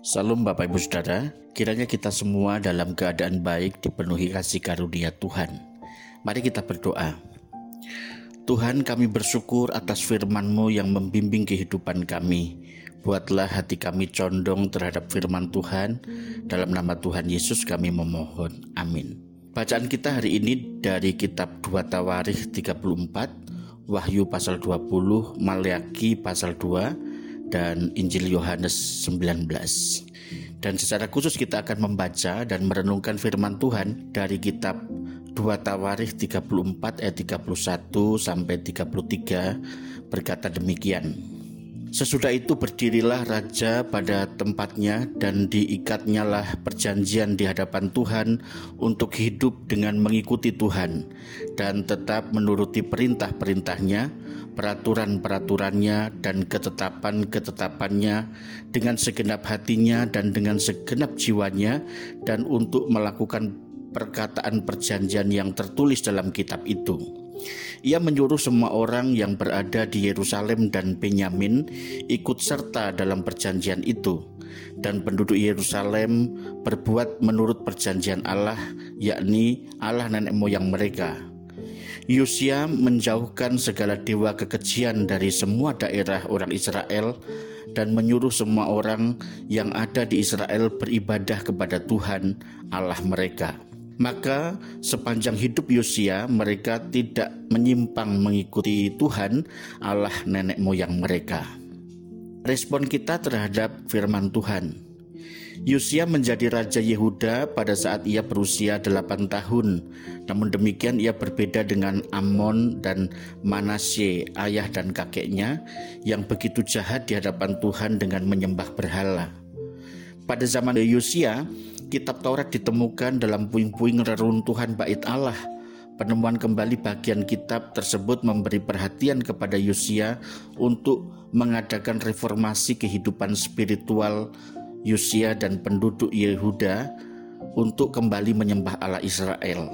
Salam Bapak Ibu Saudara, kiranya kita semua dalam keadaan baik dipenuhi kasih karunia Tuhan. Mari kita berdoa. Tuhan kami bersyukur atas firman-Mu yang membimbing kehidupan kami. Buatlah hati kami condong terhadap firman Tuhan. Dalam nama Tuhan Yesus kami memohon. Amin. Bacaan kita hari ini dari kitab 2 Tawarikh 34, Wahyu pasal 20, Maliaki pasal 2, dan Injil Yohanes 19. Dan secara khusus kita akan membaca dan merenungkan firman Tuhan dari kitab 2 Tawarikh 34 ayat 31 sampai 33 berkata demikian. Sesudah itu berdirilah raja pada tempatnya dan diikatnya lah perjanjian di hadapan Tuhan untuk hidup dengan mengikuti Tuhan dan tetap menuruti perintah-perintahnya, peraturan-peraturannya dan ketetapan-ketetapannya dengan segenap hatinya dan dengan segenap jiwanya dan untuk melakukan perkataan perjanjian yang tertulis dalam kitab itu ia menyuruh semua orang yang berada di Yerusalem dan Benyamin ikut serta dalam perjanjian itu. Dan penduduk Yerusalem berbuat menurut perjanjian Allah, yakni Allah nenek moyang mereka. Yusia menjauhkan segala dewa kekejian dari semua daerah orang Israel dan menyuruh semua orang yang ada di Israel beribadah kepada Tuhan Allah mereka. Maka sepanjang hidup Yosia mereka tidak menyimpang mengikuti Tuhan Allah nenek moyang mereka. Respon kita terhadap firman Tuhan. Yosia menjadi raja Yehuda pada saat ia berusia 8 tahun. Namun demikian ia berbeda dengan Amon dan Manasye, ayah dan kakeknya yang begitu jahat di hadapan Tuhan dengan menyembah berhala. Pada zaman Yosia, kitab Taurat ditemukan dalam puing-puing reruntuhan bait Allah. Penemuan kembali bagian kitab tersebut memberi perhatian kepada Yosia untuk mengadakan reformasi kehidupan spiritual Yosia dan penduduk Yehuda untuk kembali menyembah Allah Israel.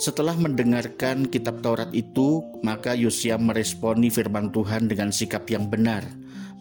Setelah mendengarkan kitab Taurat itu, maka Yosia meresponi firman Tuhan dengan sikap yang benar.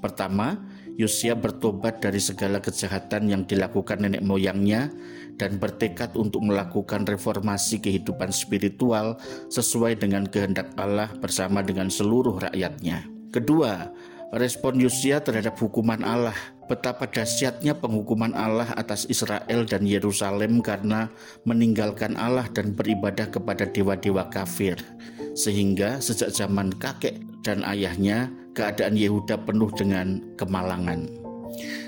Pertama, Yosia bertobat dari segala kejahatan yang dilakukan nenek moyangnya dan bertekad untuk melakukan reformasi kehidupan spiritual sesuai dengan kehendak Allah bersama dengan seluruh rakyatnya. Kedua, respon Yosia terhadap hukuman Allah. Betapa dahsyatnya penghukuman Allah atas Israel dan Yerusalem karena meninggalkan Allah dan beribadah kepada dewa-dewa kafir. Sehingga sejak zaman kakek dan ayahnya keadaan Yehuda penuh dengan kemalangan.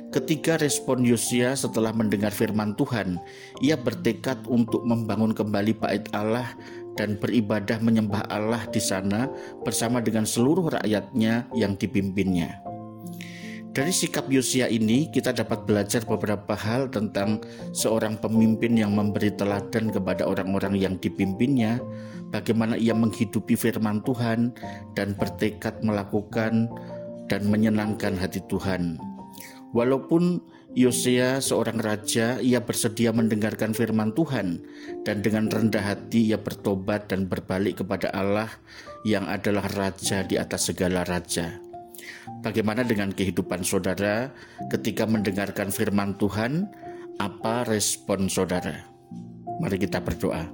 Ketiga respon Yosia setelah mendengar firman Tuhan, ia bertekad untuk membangun kembali bait Allah dan beribadah menyembah Allah di sana bersama dengan seluruh rakyatnya yang dipimpinnya. Dari sikap Yosia ini kita dapat belajar beberapa hal tentang seorang pemimpin yang memberi teladan kepada orang-orang yang dipimpinnya, bagaimana ia menghidupi firman Tuhan dan bertekad melakukan dan menyenangkan hati Tuhan. Walaupun Yosia seorang raja, ia bersedia mendengarkan firman Tuhan dan dengan rendah hati ia bertobat dan berbalik kepada Allah yang adalah raja di atas segala raja. Bagaimana dengan kehidupan saudara ketika mendengarkan firman Tuhan? Apa respon saudara? Mari kita berdoa.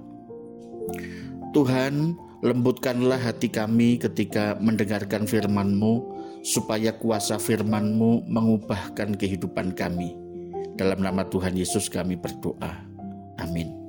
Tuhan, lembutkanlah hati kami ketika mendengarkan firman-Mu, supaya kuasa firman-Mu mengubahkan kehidupan kami. Dalam nama Tuhan Yesus kami berdoa. Amin.